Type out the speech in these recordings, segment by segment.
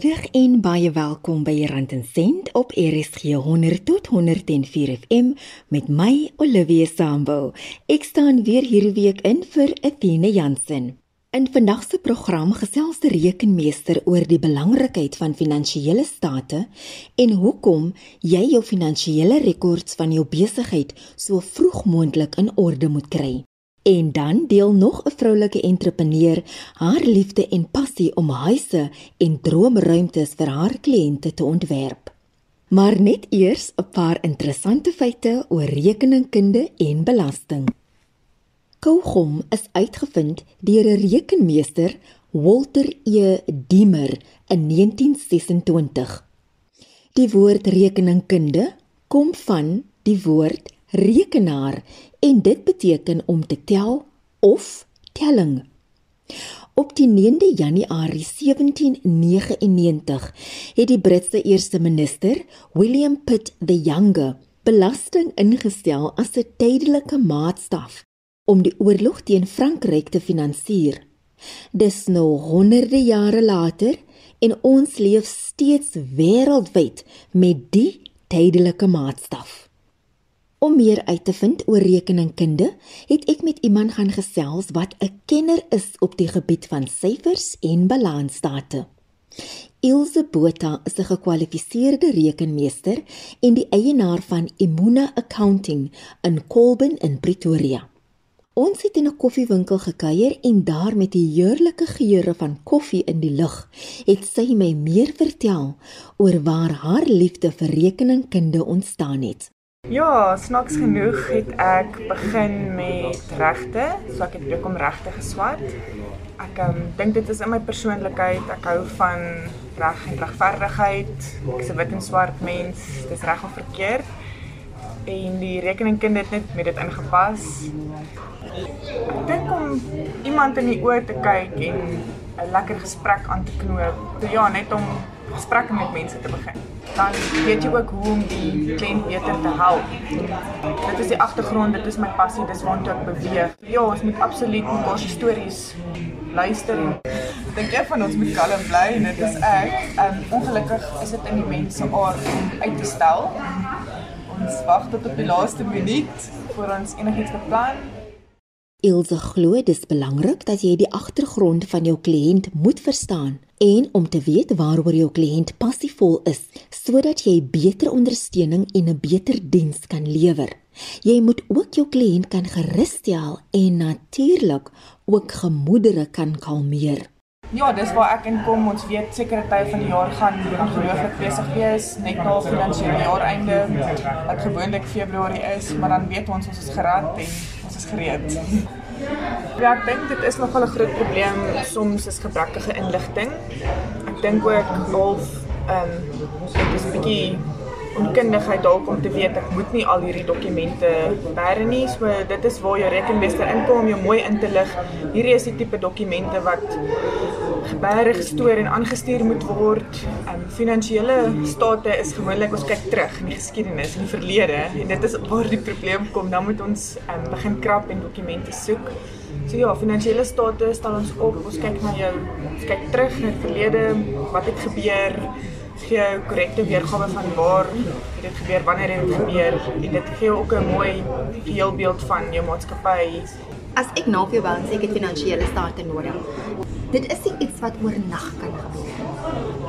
Goeiemiddag en baie welkom by Rand en Sent op RSG 100 tot 104 FM met my Olivia Sambo. Ek staan weer hierdie week in vir Athena Jansen. In vandag se program gesels die rekenmeester oor die belangrikheid van finansiële state en hoekom jy jou finansiële rekords van jou besigheid so vroeg moontlik in orde moet kry. En dan deel nog 'n vroulike entrepreneur haar liefde en passie om huise en droomruimtes vir haar kliënte te ontwerp. Maar net eers 'n paar interessante feite oor rekeningkunde en belasting. Kougom is uitgevind deur 'n rekenmeester, Walter E. Diemer in 1926. Die woord rekeningkunde kom van die woord rekenaar en dit beteken om te tel of telling. Op die 9de Januarie 1799 het die Britse eerste minister, William Pitt the Younger, belasting ingestel as 'n tydelike maatstaf om die oorlog teen Frankryk te finansier. Dis nou honderde jare later en ons leef steeds wêreldwyd met die tydelike maatstaf. Om meer uit te vind oor rekeningkunde, het ek met iemand gaan gesels wat 'n kenner is op die gebied van syfers en balansstate. Ilse Botha is 'n gekwalifiseerde rekenmeester en die eienaar van Imuna Accounting in Colburn in Pretoria. Ons het in 'n koffiewinkel gekuier en daar met die heerlike geure van koffie in die lug, het sy my meer vertel oor waar haar liefde vir rekeningkunde ontstaan het. Ja, snaaks genoeg het ek begin met regte, so ek het ook om regte geswat. Ek um, dink dit is in my persoonlikheid. Ek hou van reg en regverdigheid. Ek's 'n wit en swart mens. Dis reg of verkeerd. En die rekeningkunde het net met dit ingepas. Ek dink om iemand in die oë te kyk en 'n lekker gesprek aan te knoop. Ja, net om gesprekke met mense te begin dan weet jy ook hoe om die kliënt beter te help. Dit is die agtergrond, dit is my passie, dis waartoe ek beweeg. Ja, ons moet absoluut mekaar se stories luister. Ek dink een van ons moet kalm bly en dit is ek. Um ongelukkig is dit in die mens se aard om uit te stel. Ons wag tot op die laaste minuut voor ons enigiets beplan. Ilse glo dit is belangrik dat jy die agtergrond van jou kliënt moet verstaan en om te weet waaroor jou kliënt passievol is sodat jy beter ondersteuning en 'n beter diens kan lewer. Jy moet ook jou kliënt kan gerusstel en natuurlik ook gemoedere kan kalmeer. Ja, dis waar ek inkom. Ons weet sekere tye van die jaar gaan ongelooflik besig wees, net na finansiële jaareinde wat gewoonlik Februarie is, maar dan weet ons ons is gerad en gereed. Ja, ek dink dit is nogal 'n groot probleem soms is gebrekkige inligting. Ek dink ook half ehm um, dit is 'n bietjie onkundigheid dalk om te weet ek moet nie al hierdie dokumente bære nie. So dit is waar jou rekenmeester inkom om jou mooi in te lig. Hierdie is die tipe dokumente wat gebære gestoor en aangestuur moet word. Um finansiële state is gewoonlik ons kyk terug in die geskiedenis en verlede en dit is waar die probleem kom. Dan moet ons um begin krap en dokumente soek. So ja, finansiële state stel ons op. Ons kyk na jou ons kyk terug na die verlede, wat het gebeur, gee jou korrekte weergawe van waar dit gebeur, wanneer dit gebeur en dit gee ook 'n mooi heelbeeld van jou maatskappy. As ek na vir jou wou sê ek het finansiële state nodig. Dit is iets wat oornag kan gebeur.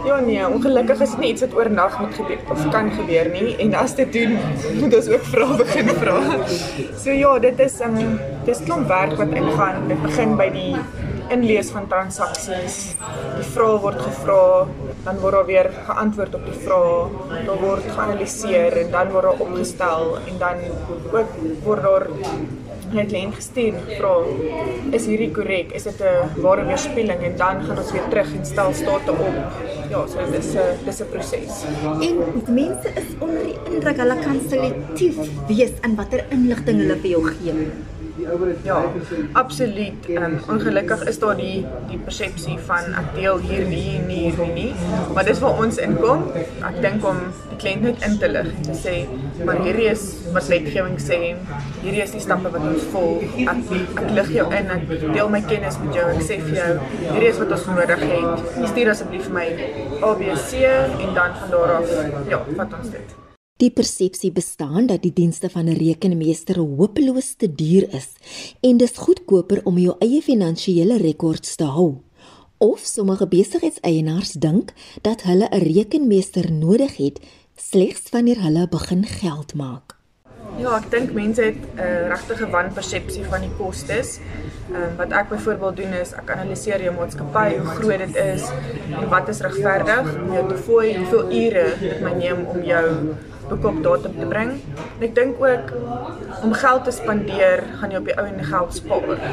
Ja nee, ongelukkig is dit nie iets wat oornag moet gebeur of kan gebeur nie en as dit doen, moet ons ook vra begin vra. So ja, dit is 'n um, dis klomp werk wat ingaan. Dit begin by die inlees van transaksies. Die vrae word gevra, dan word daar weer geantwoord op die vrae, dan word geanaliseer en dan word daar opgestel en dan ook word daar net kliënt gestuur vra is hierdie korrek? Is dit 'n ware weerspieëling? En dan gaan ons weer terug en stel state op. Ja so dit is 'n dis 'n proses. En mense is onder die indruk hulle kan selektief wees in watter inligting hulle vir jou gee Ja, absoluut. Um, ongelukkig is daar die die persepsie van ek deel hier nie nie hier nie, maar dis waar ons inkom. Ek dink om die kliënt net in te lig en te sê, maar hierdie is wat wetgewing sê, hierdie is die stappe wat ons volg. Ek ek lig jou in, ek deel my kennis met jou. Ek sê vir jou, hierdie is wat ons nodig het. Stuur asseblief my ABC en dan van daar af ja, vat ons dit. Die persepsie bestaan dat die dienste van 'n rekenmeester hopeloos te duur is en dis goedkoper om jou eie finansiële rekords te hou. Of sommige besigheidseienaars dink dat hulle 'n rekenmeester nodig het slegs wanneer hulle begin geld maak. Ja, ek dink mense het 'n uh, regtige wanpersepsie van die kostes. Ehm um, wat ek byvoorbeeld doen is ek analiseer jou maatskappy, hoe groot dit is en wat is regverdig om jou te fooi, hoeveel ure dit my neem om jou boek op datum te bring. En ek dink ook om geld te spandeer, gaan jy op die ou en geld spaar.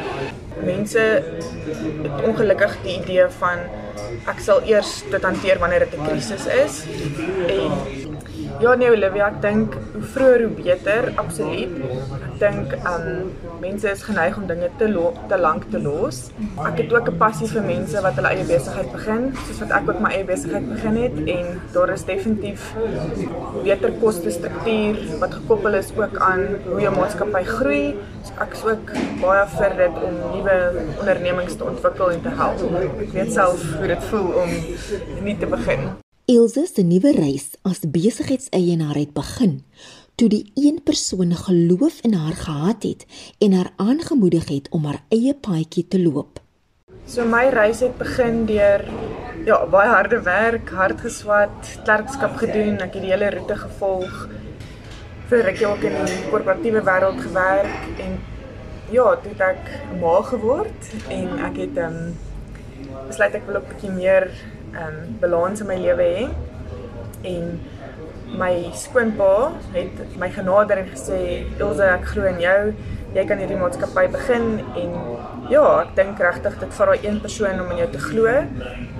Mense het ongelukkig die idee van ek sal eers dit hanteer wanneer dit 'n krisis is en Ja nee Olivia, ek dink hoe vroeër hoe beter, absoluut. Ek dink um mense is geneig om dinge te te lank te los. Ek het ook 'n passie vir mense wat hulle eie besigheid begin, soos wat ek ook my eie besigheid begin het en daar is definitief beter koste struktuur wat gekoppel is ook aan hoe jou maatskappy groei. So ek is ook baie vir dit om nuwe ondernemings te ontwikkel en te help. Ek weet self hoe dit voel om nie te begin. Ilse se nuwe reis as besigheidseienaar het begin toe die een persoon geloof in haar gehad het en haar aangemoedig het om haar eie paadjie te loop. So my reis het begin deur ja, baie harde werk, hard geswat, klerkskap gedoen, ek het die hele roete gevolg vir ek ook in die korporatiewe wêreld gewerk en ja, toe het ek ma geword en ek het ehm um, besluit ek wil 'n bietjie meer um, balans in my lewe hê. En my skoonpa het my genader en gesê, "Elsa, ek glo in jou. Jy kan hierdie maatskappy begin." En ja, ek dink regtig dit vat daai een persoon om in jou te glo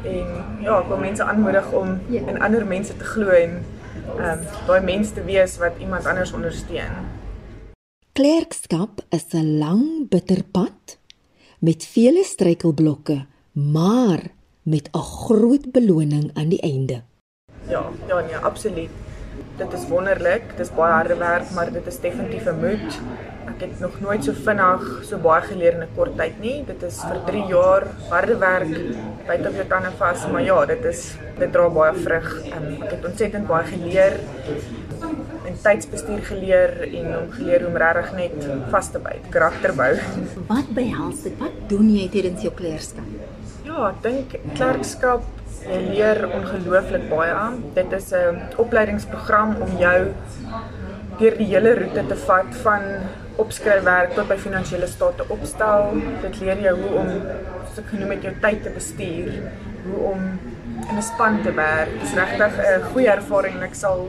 en ja, ek wil mense aanmoedig om ja. in ander mense te glo en ehm um, daai mens te wees wat iemand anders ondersteun. Klerkskap is 'n lang bitter pad met vele struikelblokke, maar met 'n groot beloning aan die einde. Ja, ja nee, absoluut. Dit is wonderlik. Dit is baie harde werk, maar dit is definitief 'n moed. Ek het nog nooit so vinnig so baie geleer in 'n kort tyd nie. Dit is vir 3 jaar harde werk, byt op jou tande vas, maar ja, dit is dit dra baie vrug. Um, ek het ontsettend baie geleer en tydsbestuur geleer en om geleer hoe om regtig net vas te byt, karakter bou. Wat behels dit? Wat doen jy tydens jou kleerskap? Ja, ek dink klerkskap leer ongelooflik baie aan. Dit is 'n opleidingsprogram om jou deur die hele roete te vat van opskryfwerk tot by finansiële state opstel. Dit leer jou hoe om ek genoem het jou tyd te bestuur, hoe om in 'n span te werk. Dit is regtig 'n goeie ervaring en ek sal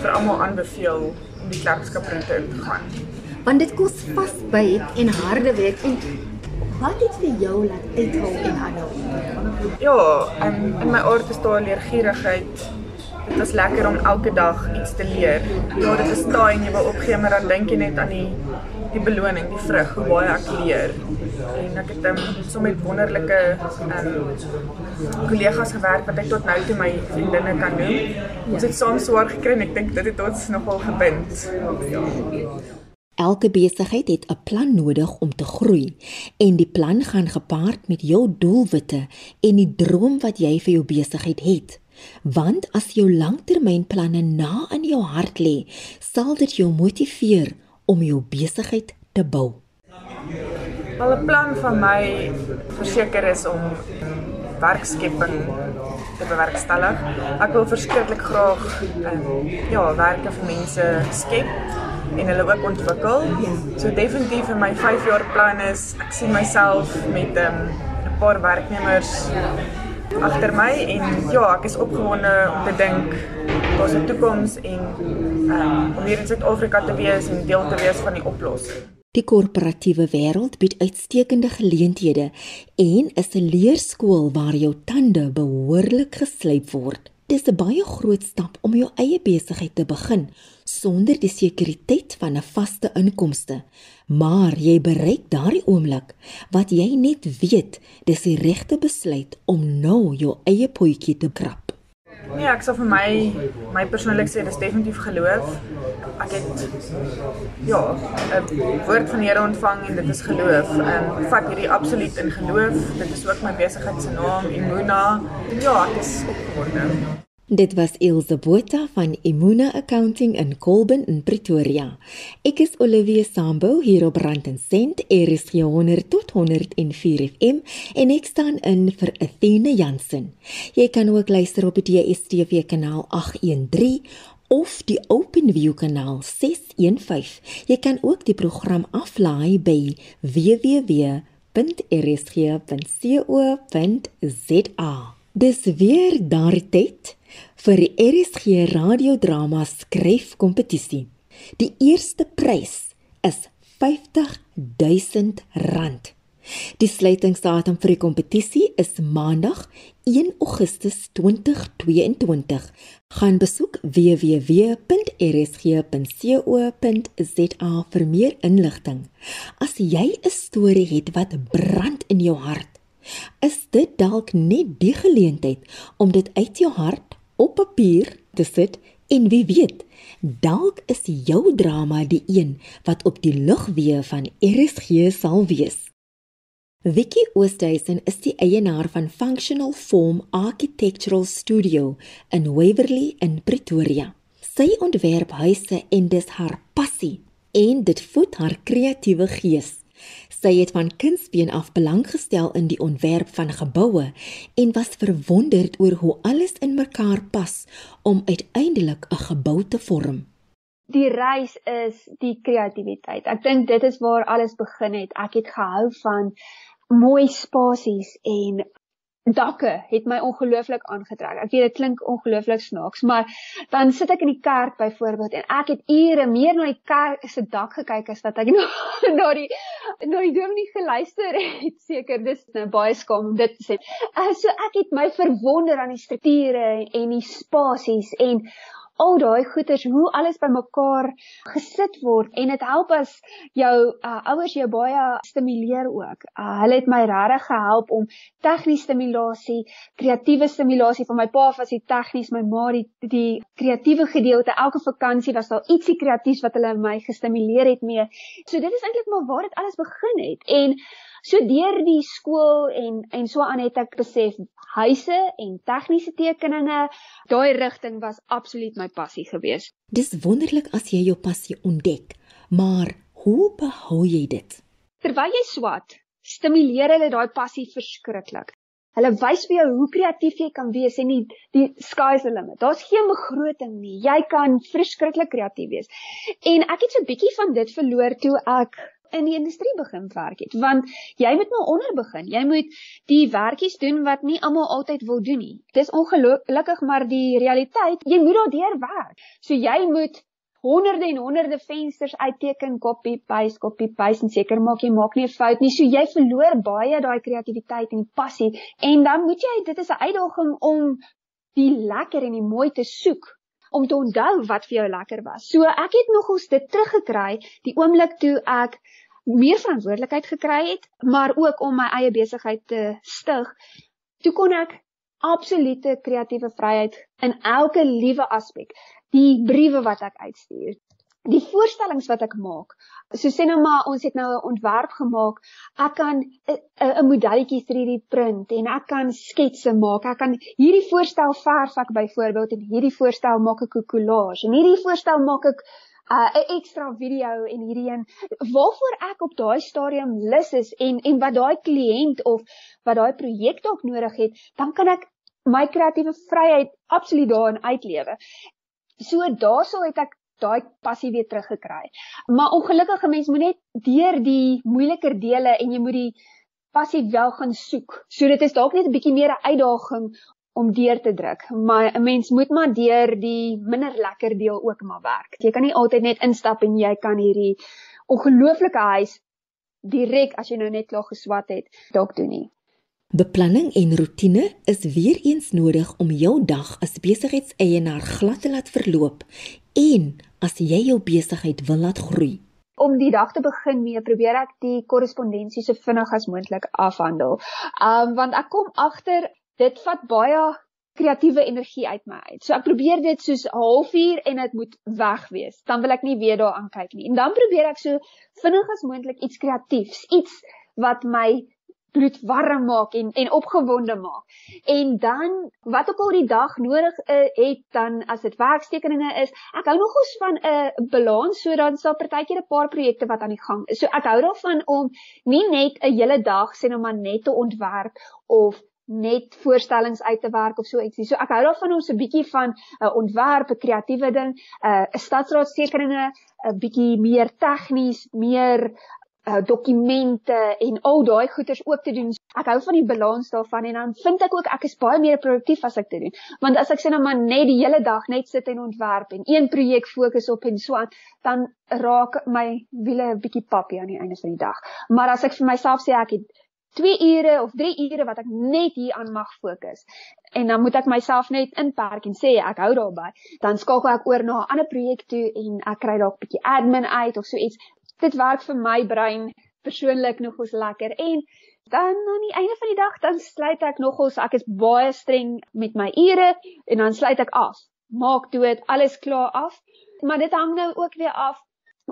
vir almal aanbeveel om die klerkskap roete in te gaan. Want dit kos vasbyt en harde werk en Wat het vir jou laat uithou en aanhou? Ja, in in my aard is daar leergierigheid. Dit is lekker om elke dag iets te leer. Ja, dit is taai en jy wil opgee, maar dan dink jy net aan die die beloning, die vrug, hoe baie ek leer. En ek het um, so met wonderlike um, kollegas gewerk wat ek tot nou toe my vriendinne kan noem. Ons het saam swaar gekry en ek dink dit het ons nogal gebind. Ja. Elke besigheid het 'n plan nodig om te groei en die plan gaan gepaard met jou doelwitte en die droom wat jy vir jou besigheid het. Want as jou langtermynplanne na in jou hart lê, sal dit jou motiveer om jou besigheid te bou. Al 'n plan van my verseker is om werkskepping te bewerkstellig. Ek wil verskriklik graag um, ja, werke vir mense skep en hulle ook ontwikkel. So definitief in my 5 jaar plan is ek sien myself met ehm, 'n um, paar werknemers agter my en ja, ek is opgewonde om te dink daar's 'n toekoms en um, om hier in Suid-Afrika te wees en deel te wees van die oplossing. Die korporatiewe wêreld bied uitstekende geleenthede en is 'n leerskool waar jou tande behoorlik geslyp word. Dis 'n baie groot stap om jou eie besigheid te begin sonder die sekuriteit van 'n vaste inkomste. Maar jy bereik daardie oomblik wat jy net weet dis die regte besluit om nou jou eie potjie te krap. Ja, ek sal vir my my persoonlik sê dis definitief geloof. Ek het ja, 'n woord van die Here ontvang en dit is geloof. Ehm um, vat hierdie absoluut in geloof. Dit is ook my besigheid se naam, Imuna. Ja, ek is opgewonde. Dit was Ilse Botha van Imuna Accounting in Colburn in Pretoria. Ek is Olivia Sambo hier op Rand en Sent, RSG 100 tot 104 FM en ek staan in vir Athena Jansen. Jy kan ook luister op die DStv kanaal 813 of die OpenView kanaal 615. Jy kan ook die program aflaai by www.rsg.co.za. Dis weer daardie tyd vir die RSG radiodrama skryfkompetisie. Die eerste prys is R50000. Die sluitingsdatum vir die kompetisie is Maandag 1 Augustus 2022. Gaan besoek www.rsg.co.za vir meer inligting. As jy 'n storie het wat brand in jou hart, is dit dalk net die geleentheid om dit uit jou hart op papier te sit en wie weet, dalk is jou drama die een wat op die lugweë van RSG sal wees. Vicky Oosthuizen is die eienaar van Functional Form Architectural Studio in Waverley in Pretoria. Sy ontwerp huise en dis haar passie en dit voed haar kreatiewe gees. Sy het van kindsbeen af belang gestel in die ontwerp van geboue en was verwonderd oor hoe alles in mekaar pas om uiteindelik 'n gebou te vorm. Die reis is die kreatiwiteit. Ek dink dit is waar alles begin het. Ek het gehou van mooi spasies en dakke het my ongelooflik aangetrek. Ek weet dit klink ongelooflik snaaks, maar dan sit ek in die kerk byvoorbeeld en ek het ure meer na die kerk se dak gekyk as wat ek na na die na die dominee geluister het. Seker dis nou baie skaam om dit te sê. Uh, so ek het my verwonder aan die strukture en die spasies en al daai goeders hoe alles bymekaar gesit word en dit help as jou uh, ouers jou baie stimuleer ook. Uh, hulle het my regtig gehelp om tegniese stimulasie, kreatiewe stimulasie van my pa was die tegnies, my ma die die kreatiewe gedeelte. Elke vakansie was daar ietsie kreatiefs wat hulle my gestimuleer het mee. So dit is eintlik maar waar dit alles begin het. En So deur die skool en en so aan het ek besef huise en tegniese tekeninge, daai rigting was absoluut my passie geweest. Dis wonderlik as jy jou passie ontdek, maar hoe behou jy dit? Terwyl jy swat, stimuleer hulle daai passie verskriklik. Hulle wys vir jou hoe kreatief jy kan wees en die, die sky's the limit. Daar's geen begroting nie. Jy kan verskriklik kreatief wees. En ek het so 'n bietjie van dit verloor toe ek in die industrie begin werk het want jy moet maar onder begin. Jy moet die werkies doen wat nie almal altyd wil doen nie. Dis ongelukkig maar die realiteit. Jy moet daardeur werk. So jy moet honderde en honderde vensters uitteken copy paste copy paste en seker maak jy maak nie 'n fout nie. So jy verloor baie daai kreatiwiteit en passie. En dan moet jy dit is 'n uitdaging om die lekker en die mooi te soek om te onthou wat vir jou lekker was. So ek het nogals dit teruggekry die oomblik toe ek meer verantwoordelikheid gekry het, maar ook om my eie besigheid te stig. Toe kon ek absolute kreatiewe vryheid in elke liewe aspek. Die briewe wat ek uitstuur, die voorstellings wat ek maak. So sê nou maar ons het nou 'n ontwerp gemaak. Ek kan 'n modelletjie 3D print en ek kan sketse maak. Ek kan hierdie voorstel verf ek byvoorbeeld en hierdie voorstel maak ek 'n collage en hierdie voorstel maak ek 'n uh, ekstra video en hierdie een waarvoor ek op daai stadium lus is en en wat daai kliënt of wat daai projek dalk nodig het, dan kan ek my kreatiewe vryheid absoluut daarin uitlewe. So daaroor het ek daai passie weer teruggekry. Maar ongelukkige mens moet net deur die moeiliker dele en jy moet die passie wel gaan soek. So dit is dalk net 'n bietjie meer 'n uitdaging om deur te druk. Maar 'n mens moet maar deur die minder lekker deel ook maar werk. Jy kan nie altyd net instap en jy kan hierdie ongelooflike huis direk as jy nou net klaar geswat het dalk doen nie. Beplanning en rotine is weer eens nodig om jou dag as besigheidseienaar glad te laat verloop en as jy jou besigheid wil laat groei. Om die dag te begin mee, probeer ek die korrespondensie so vinnig as moontlik afhandel. Um want ek kom agter dit vat baie kreatiewe energie uit my uit. So ek probeer dit soos 'n halfuur en dit moet weg wees. Dan wil ek nie weer daaraan kyk nie. En dan probeer ek so vinnig as moontlik iets kreatiefs, iets wat my bloed warm maak en en opgewonde maak. En dan wat ook al die dag nodig uh, het dan as dit werkstekeninge is, ek hou nogals van 'n uh, balans sodat daar partykeer 'n paar projekte wat aan die gang is. So ek hou daarvan om nie net 'n hele dag sê nou maar net te ontwerp of net voorstellings uit te werk of so ietsie. So ek hou daarvan om so 'n bietjie van 'n uh, ontwerp, 'n kreatiewe ding, 'n uh, stadsraadstekeninge, 'n bietjie meer tegnies, meer uh, dokumente en al daai goeders ook te doen. Ek hou van die balans daarvan en dan vind ek ook ek is baie meer produktief as ek dit doen. Want as ek sê nou maar net die hele dag net sit en ontwerp en een projek fokus op en so aan, dan raak my wiele 'n bietjie pappie aan die einde van die dag. Maar as ek vir myself sê ek het 2 ure of 3 ure wat ek net hier aan mag fokus. En dan moet ek myself net inperk en sê ek hou daarby. Dan skakel ek oor na 'n ander projek toe en ek kry dalk 'n bietjie admin uit of so iets dit werk vir my brein persoonlik nogals lekker. En dan aan die einde van die dag dan sluit ek nogals ek is baie streng met my ure en dan sluit ek af. Maak dood alles klaar af. Maar dit hang nou ook weer af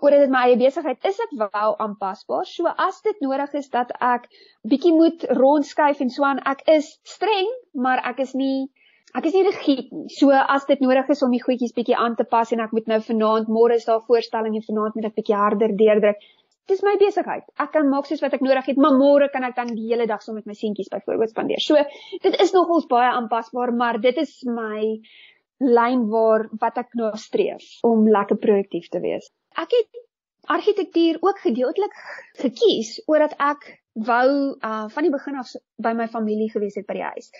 oor dit my eie besigheid is ek wel aanpasbaar. So as dit nodig is dat ek bietjie moet rondskuif en so aan ek is streng maar ek is nie Ek is nie rigied nie. So as dit nodig is om die goedjies bietjie aan te pas en ek moet nou vanaand môre is daar voorstelling en vanaand moet ek bietjie harder deurdruk. Dis my besigheid. Ek kan maak soos wat ek nodig het, maar môre kan ek dan die hele dag saam so met my seentjies byvoorbeeld spandeer. So dit is nogals baie aanpasbaar, maar dit is my lyn waar wat ek nou streef om lekker produktief te wees. Ek het argitektuur ook gedeeltelik gekies omdat ek wou uh, van die begin af by my familie gewees het by die huis.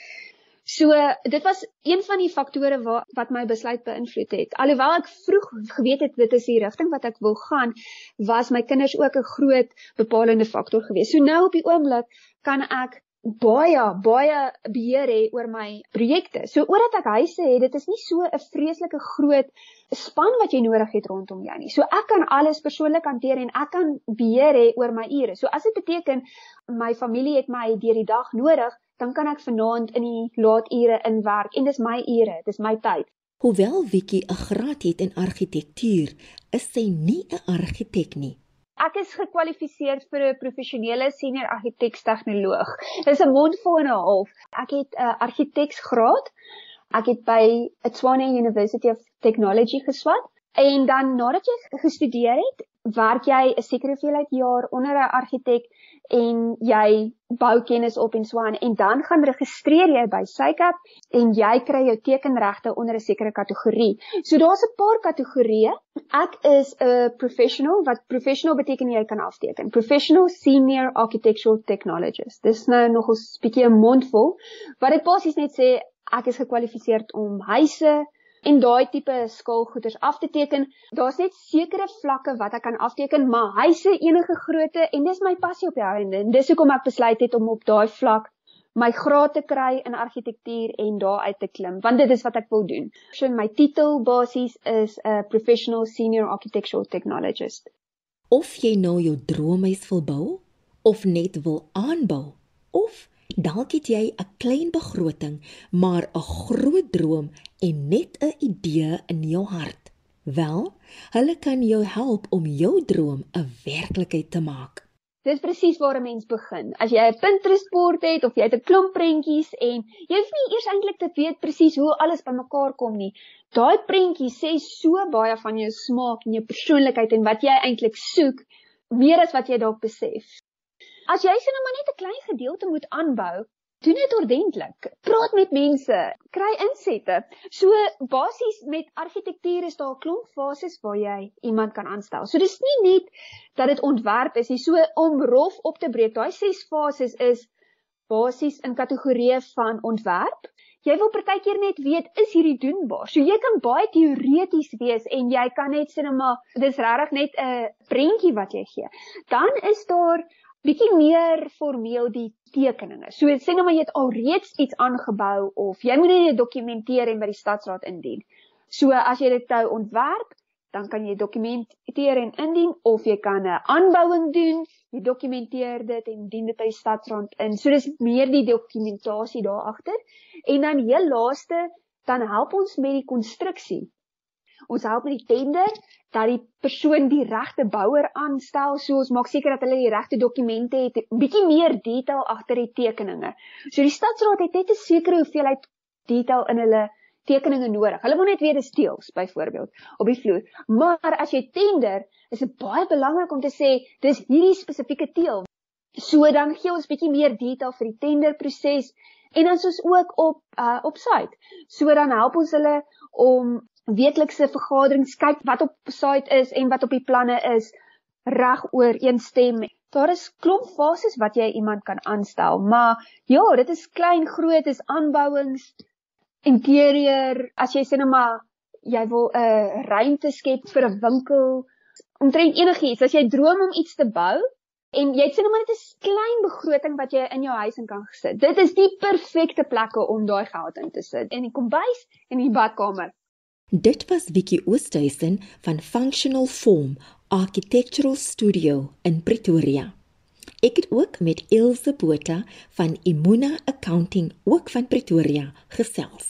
So dit was een van die faktore wat wat my besluit beïnvloed het. Alhoewel ek vroeg geweet het dit is die rigting wat ek wil gaan, was my kinders ook 'n groot bepalende faktor geweest. So nou op die oomblik kan ek baie baie beheer hê oor my projekte. So omdat ek huise het, dit is nie so 'n vreeslike groot span wat jy nodig het rondom jou nie. So ek kan alles persoonlik hanteer en ek kan beheer hê oor my ure. So as dit beteken my familie het my deur die dag nodig, dan kan ek vanaand in die laat ure inwerk en dis my ure, dis my tyd. Hoewel Wiki 'n graad het in argitektuur, is sy nie 'n argitek nie. Ek is gekwalifiseer vir 'n professionele senior argitek-tegnoloog. Dis 'n mondvol en 'n half. Ek het 'n argiteksgraad. Ek het by Tshwane University of Technology geswat en dan nadat jy gestudeer het, werk jy 'n sekere hoeveelheid jaar onder 'n argitek en jy bou kennis op en so aan en dan gaan registreer jy by SAICAP en jy kry jou tekenregte onder 'n sekere kategorie. So daar's 'n paar kategorieë. Ek is 'n professional wat professional beteken jy kan afteken. Professional Senior Architectural Technologist. Dis nou nog 'n bietjie 'n mondvol wat dit basies net sê ek is gekwalifiseer om huise en daai tipe skaalgoeders af te teken. Daar's net sekere vlakke wat ek kan afteken, maar huise enige grootte en dis my passie op die einde. En dis hoekom ek besluit het om op daai vlak my graad te kry in argitektuur en daar uit te klim, want dit is wat ek wil doen. So my titel basies is 'n professional senior architectural technologist. Of jy nou jou droomhuis wil bou of net wil aanbou of Dalk het jy 'n klein begroting, maar 'n groot droom en net 'n idee in jou hart. Wel, hulle kan jou help om jou droom 'n werklikheid te maak. Dis presies waar 'n mens begin. As jy 'n Pinterest-bord het of jy het 'n klomp prentjies en jy hoef nie eers eintlik te weet presies hoe alles bymekaar kom nie. Daai prentjies sê so baie van jou smaak en jou persoonlikheid en wat jy eintlik soek, meer as wat jy dalk besef. As jy sien nou maar net 'n klein gedeelte moet aanbou, doen dit ordentlik. Praat met mense, kry insette. So basies met argitektuur is daar 'n klomp fases waar jy iemand kan aanstel. So dis nie net dat dit ontwerp is nie. So om rof op te breek, daai ses fases is basies in kategorieë van ontwerp. Jy wil partykeer net weet is hierdie doenbaar. So jy kan baie teoreties wees en jy kan net sê net maar dis regtig net 'n prentjie wat jy gee. Dan is daar bietjie meer formeel die tekeninge. So sê nou maar jy het alreeds iets aangebou of jy moet dit dokumenteer en by die stadsraad indien. So as jy dit nou ontwerp, dan kan jy dokumenteer en indien of jy kan 'n aanbouing doen, jy dokumenteer dit en dien dit by die stadsraad in. So dis meer die dokumentasie daar agter. En dan heel laaste, dan help ons met die konstruksie. Ons help met die tender dat die persoon die regte bouer aanstel, so ons maak seker dat hulle die regte dokumente het, 'n bietjie meer detail agter die tekeninge. So die stadsraad het net 'n sekere hoeveelheid detail in hulle tekeninge nodig. Hulle wil net weet dis teels byvoorbeeld op die vloer. Maar as jy tender, is dit baie belangrik om te sê dis hierdie spesifieke teel. So dan gee ons bietjie meer detail vir die tenderproses en dan soos ook op uh, op site. So dan help ons hulle om weeklikse vergaderings kyk wat op site is en wat op die planne is reg ooreenstem. Daar is klomp fases wat jy iemand kan aanstel, maar ja, dit is klein, groot, is aanbouings, interieur, as jy sê net maar jy wil 'n uh, ruimte skep vir 'n winkel, omtrent enigiets, as jy droom om iets te bou en jy sê net maar dit is klein begroting wat jy in jou huis in kan gesit. Dit is die perfekte plekke om daai geld in te sit. In die kombuis en die badkamer. Dit was Vicky Oosthuizen van Functional Form Architectural Studio in Pretoria. Ek het ook met Ilse Botha van Imuna Accounting ook van Pretoria gesels.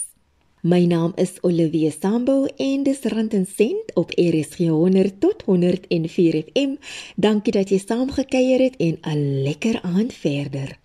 My naam is Olivia Sambo en dis Rand en Sent op RSG 100 tot 104 FM. Dankie dat jy saamgekuier het en 'n lekker aand verder.